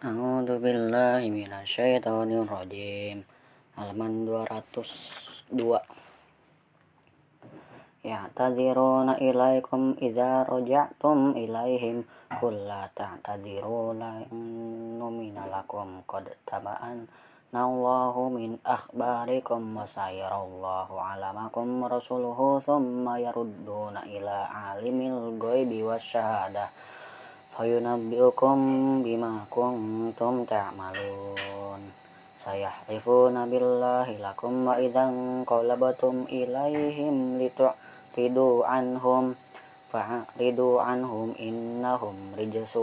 A'udzu billahi minasyaitonir rajim. Halaman 202. Ya tadziruna ilaikum idza raja'tum ilaihim ta'tadziru la numina lakum qad taba'an Nallahu min akhbarikum wa sayarallahu alamakum rasuluhu thumma yarudduna ila alimil ghaibi wasyahadah fayunabbiukum bima kuntum ta'malun. Sayahlifuna billahi lakum wa idzan qalabatum ilaihim litu'ridu anhum. Fa'ridu anhum innahum rijsu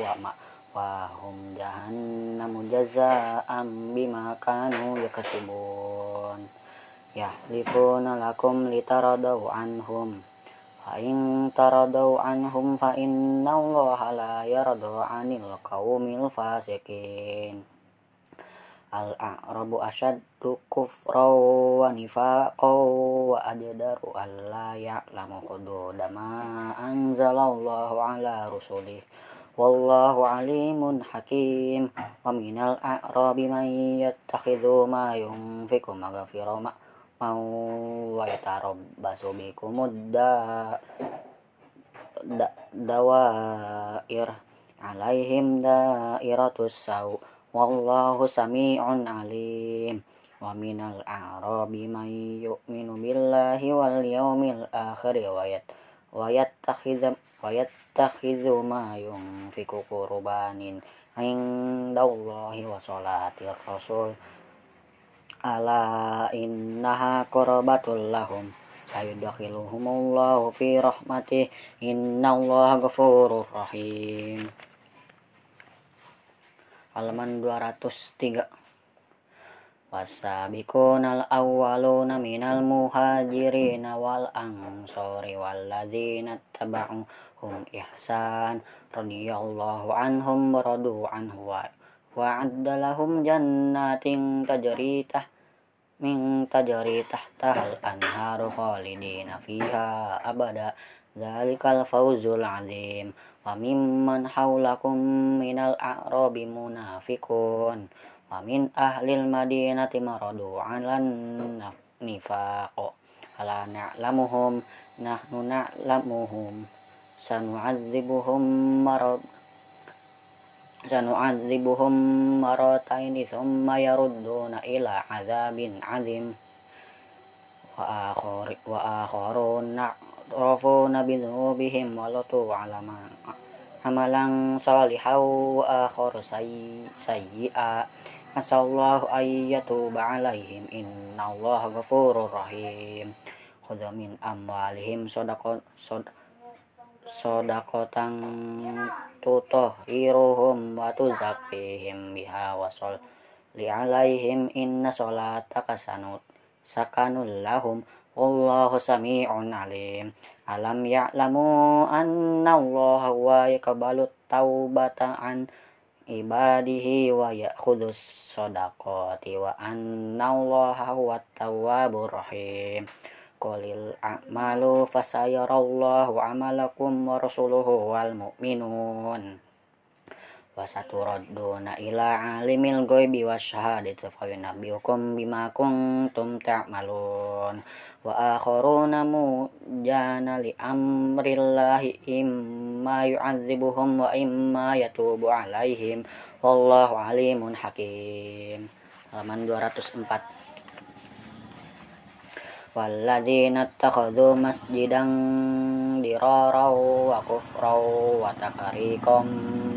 wa ma wa hum jahannamu jazaa'an bima kanu yakasibun yahlifuna lakum litaradau anhum Fa'in taradau anhum fa'inna Allah la yaradu anil qawmil fasikin. Al-a'rabu asyaddu kufraw wa nifaqaw wa ajdaru alla ya'lamu hududa ma anzalallahu ala rusulih. Wallahu alimun hakim wa minal a'rabi mau wa yatarabbasu bikumud da, da dawair. Alaihim dairatus saw wallahu sami'un alim. Wa minal a'rabi man yu'minu billahi wal yawmil akhir. Wa yat wa yattakhidhu wa yattakhidhu ma yunfiku qurbanin indallahi wa salatir rasul ala innaha qurbatul lahum. Sayudkhiluhumullahu fi rahmatih innallaha ghafurur rahim. Halaman 203 Wasabiqunal awwaluna minal muhajirin wal ansori walladzina taba'uhum ihsan. Radhiyallahu anhum radu anhu wa wa'adda lahum jannatin tajri tah min tajri tahtahal anharu khalidina fiha abada zalikal fawzul azim wa mimman hawlakum minal a'rabi munafiqun wa min ahlil madinati maradu 'alan nifaq ala na'lamuhum nahnu na'lamuhum sanu'adzibuhum marad sanu'adzibuhum marataini thumma yarudduna ila azabin azim. Wa akhari wa akharun na'rafuna bidhubihim walatu alama amalan salihaw wa akhar sayyi'a. Asallahu ayyatuba alaihim innallaha ghafurur rahim. Khudha min amwalihim sadaqat sadaqatan tutahhiruhum wa tuzakkihim biha wa li alaihim inna salataka sanut sakanul lahum wallahu sami'un alim. Alam ya'lamu anna Allah wa yaqbalu taubata an ibadihi wa ya'khudus sadaqati wa anna Allah huwa tawwabur rahim Qulil a'malu fasayarallahu amalakum wa rasuluhu wal mu'minun. Wa saturadduna ila alimil ghaibi wasyahadati fa yunabbiukum bima kuntum ta'malun. Wa akharuna mujana li amrillahi imma yu'adzibuhum wa imma yatubu alaihim. Wallahu alimun hakim. Halaman 204 walladzina takhadhu masjidan diraraw wa kufraw wa tafariqam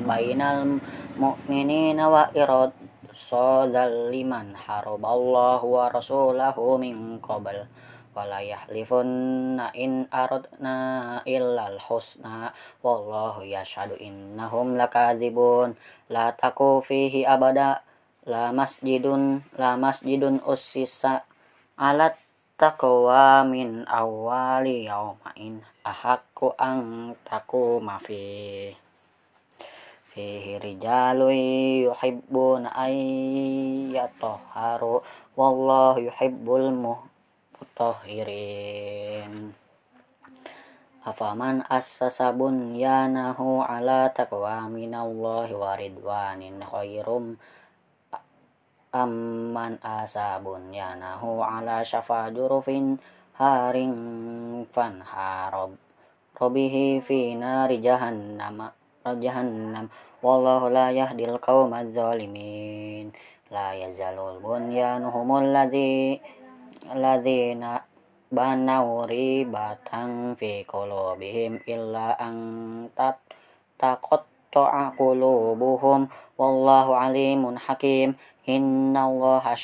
bainal mu'minina wa irad sadal liman haraballahu wa rasulahu min qabl wala yahlifunna in aradna illal husna wallahu yashhadu innahum lakadzibun la taku fihi abada la masjidun taqwa min awali yaumain ahakku ang taku mafi fihi rijalu yuhibbuna ayyatoharu wallahu yuhibbul mutahhirin. Afaman assasa bunyanahu ala taqwa minallahi wa ridwanin khairum amman asa bunyanahu ala syafa jurufin haring fanharab robihi fi nari jahannam jahannam. Wallahu la yahdil qawma zalimin. La yazalul bunyanuhumul ladzi ladzina banau ribatan fi qulubihim illa an tat taqatta'a qulubuhum wallahu alimun hakim innallaha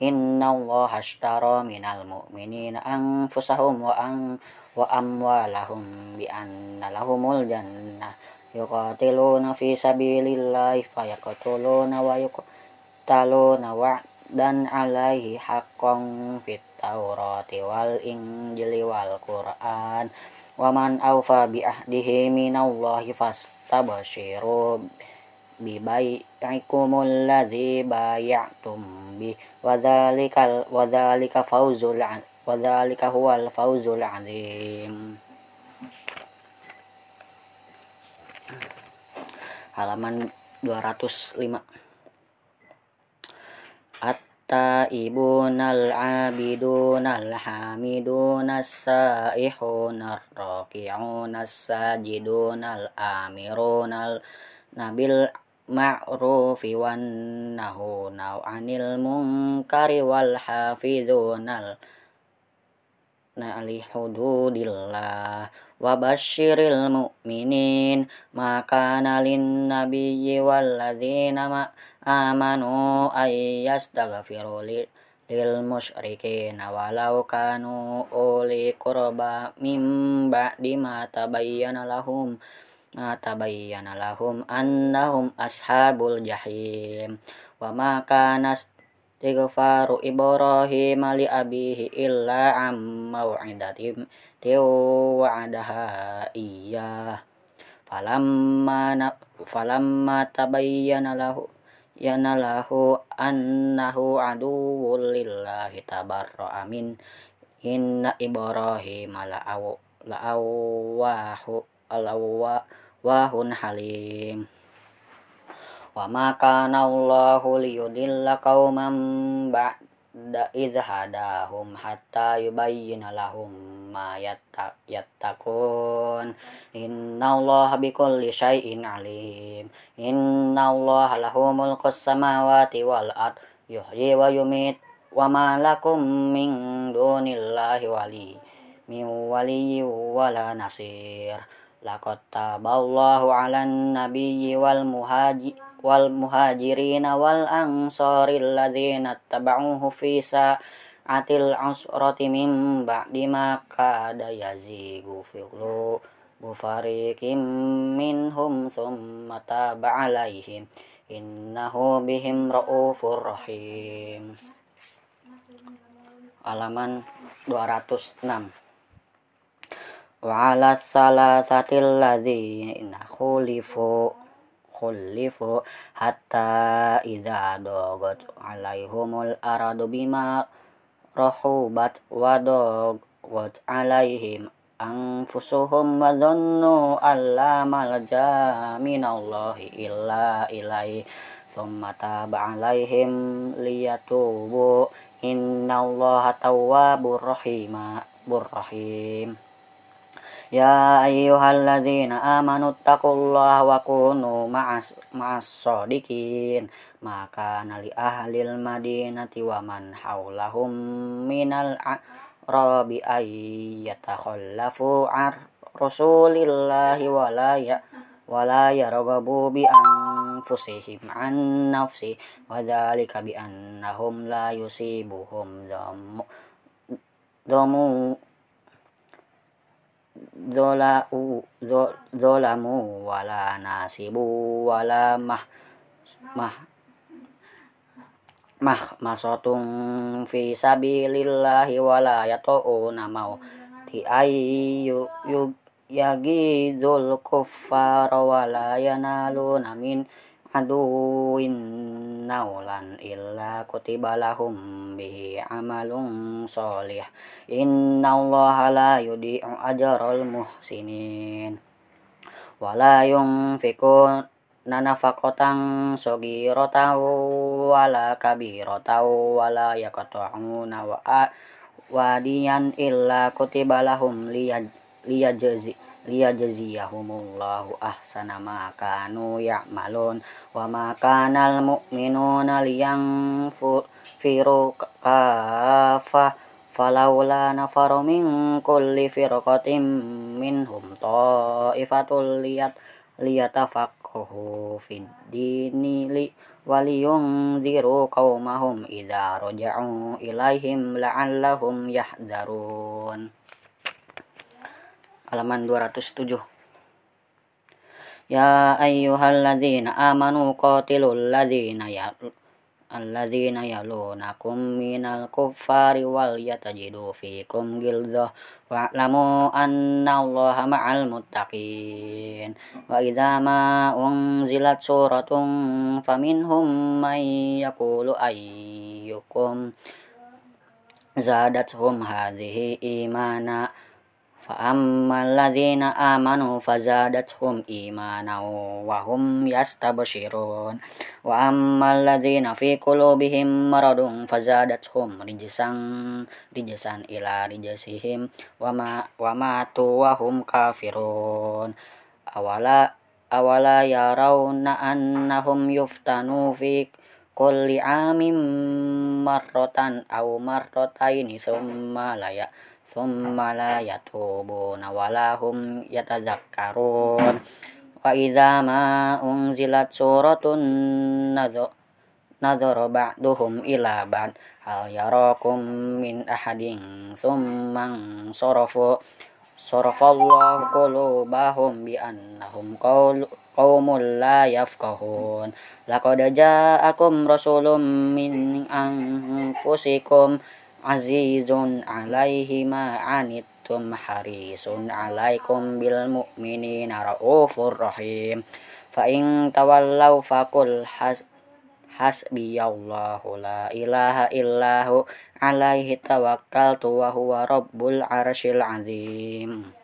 innallaha ashtara minal mu'minina anfusahum wa an wa amwalahum bi anna lahumul jannah yuqatiluna fi sabilillahi fayaqtuluna wa yuqtaluna wa'dan alaihi haqqan fit Taurati wal Injili wal Quran wa man awfa bi ahdihi minallahi fastabshiru bi bai'ikumul ladzi bay'atum bi wa dzalikal wa dzalika fawzul wa dzalika huwal fawzul azim halaman 205 at التائبون العابدون الحامدون السائحون الراكعون الساجدون الآمرون بالمعروف والنهون عن المنكر والحافظون لحدود الله وبشر المؤمنين ما كان للنبي والذين ما amanu ay yastaghfiru lil musyrikin walau kanu uli qurba mim ba'di ma tabayyana lahum ma tabayyana lahum annahum ashabul jahim wa ma kana istighfaru ibrahim li abihi illa am mau'idatim wa'adaha iya falamma falamma tabayyana lahu yanalahu annahu aduwwul lillahi tabarra amin inna ibrahim la'aw la'awahu alawahun halim ma kana Allahu liyudilla qauman ba'da idh hadahum hatta yubayyana lahum ma yattaqun. Innallaha bikulli syai'in alim. Innallaha lahu mulkus samawati wal ard. Yuhyi wa yumit. Wa ma lakum min dunillahi wali min wali wala nasir. Laqad taballahu 'alan nabiyyi wal muhaji wal muhajirin wal ansari alladhina tabauhu fi sa atil asrati mim ba'di ma kada yazigu fiqlu bufarikim minhum summa taba alaihim. Innahu bihim ra'ufur rahim. Halaman 206 wa ala salasatil ladzina khulifu hatta idza dagat alaihumul aradu bima rahubat wadog wat alaihim anfusuhum wa dhannu alla malja minallahi illa ilaihi thumma taba alaihim liyatubu innallaha tawwabur rahima Ya ayyuhalladzina amanu taqullaha wa kunu ma'as ma'as sadiqin maka nali ahlil madinati wa man haulahum minal arabi ayyatakhallafu ar rasulillahi wala ya wala yarghabu bi anfusihim an nafsi. Wa dzalika bi annahum zola'u zolamu wala nasibu wala mah mah mah masotung fi sabilillahi wala yato'una mau ti ayyu yug yagi zul kuffara wala yanaluna min aduwin naulan illa kutiba lahum bihi amalun solih. Inna allaha la yudi'u ajral muhsinin. Wala yunfikun nanafaqatan sagiratan wala kabiratan wala yaqta'una wa wadiyan illa kutiba lahum liyajzi liyajziyahumullahu ahsana ma kanu ya'malun wa ma kanal mu'minuna liyanfiru kafa falawla nafaru min kulli firqatin minhum ta'ifatul liyat liyatafaqahu fid dini li waliyunziru qaumahum idza raja'u ilaihim la'allahum yahdharun halaman 207 Ya ayyuhalladzina amanu qatilul ladzina ya alladzina yalunakum minal kuffari wal yatajidu fikum gildzah wa'lamu anna allaha ma'al muttaqin. Wa idza ma unzilat suratun faminhum man yaqulu ayyukum zadathum hadhihi imana فأما الذين آمنوا فزادتهم إيمانا وهم يستبشرون وأما الذين في قلوبهم مرض فزادتهم رجسا رجسا إلى رجسهم وما وماتوا وهم كافرون أولا أولا يرون أنهم يفتنوا في كل عام مرة أو مرتين ثم لا thumma la yatubuna walahum yatadzakkarun wa idza ma unzilat suratun nadhara ba'duhum ila ba'd hal yarakum min ahadin thumma sarafu sarafallahu qulubahum bi annahum qaumun la yafqahun laqad ja'akum rasulun min anfusikum azizun alaihi ma anittum harisun alaikum bil mu'minina raufur rahim fa in tawallaw faqul has hasbiyallahu la ilaha illahu alaihi tawakkaltu wa huwa rabbul arsyil azim